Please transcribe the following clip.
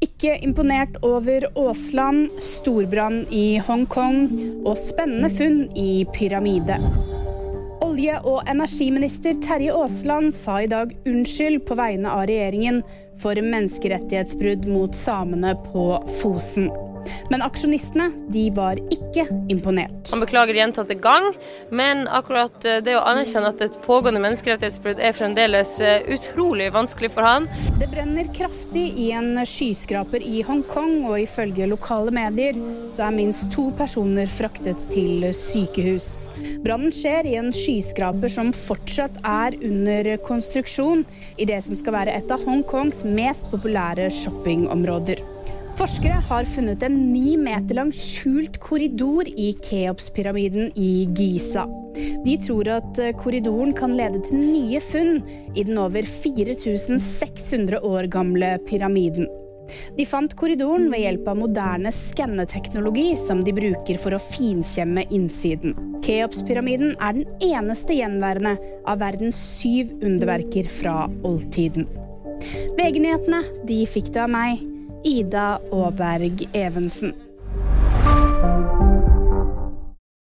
Ikke imponert over Aasland, storbrann i Hongkong og spennende funn i pyramide. Olje- og energiminister Terje Aasland sa i dag unnskyld på vegne av regjeringen for menneskerettighetsbrudd mot samene på Fosen. Men aksjonistene de var ikke imponert. Han beklager gjentatte gang, men akkurat eh, det å anerkjenne at et pågående menneskerettighetsbrudd er fremdeles eh, utrolig vanskelig for han. Det brenner kraftig i en skyskraper i Hongkong, og ifølge lokale medier så er minst to personer fraktet til sykehus. Brannen skjer i en skyskraper som fortsatt er under konstruksjon, i det som skal være et av Hongkongs mest populære shoppingområder. Forskere har funnet en ni meter lang skjult korridor i Keopspyramiden i Giza. De tror at korridoren kan lede til nye funn i den over 4600 år gamle pyramiden. De fant korridoren ved hjelp av moderne skanneteknologi som de bruker for å finkjemme innsiden. Keopspyramiden er den eneste gjenværende av verdens syv underverker fra oldtiden. VG-nyhetene de fikk du av meg, Ida Aaberg Evensen.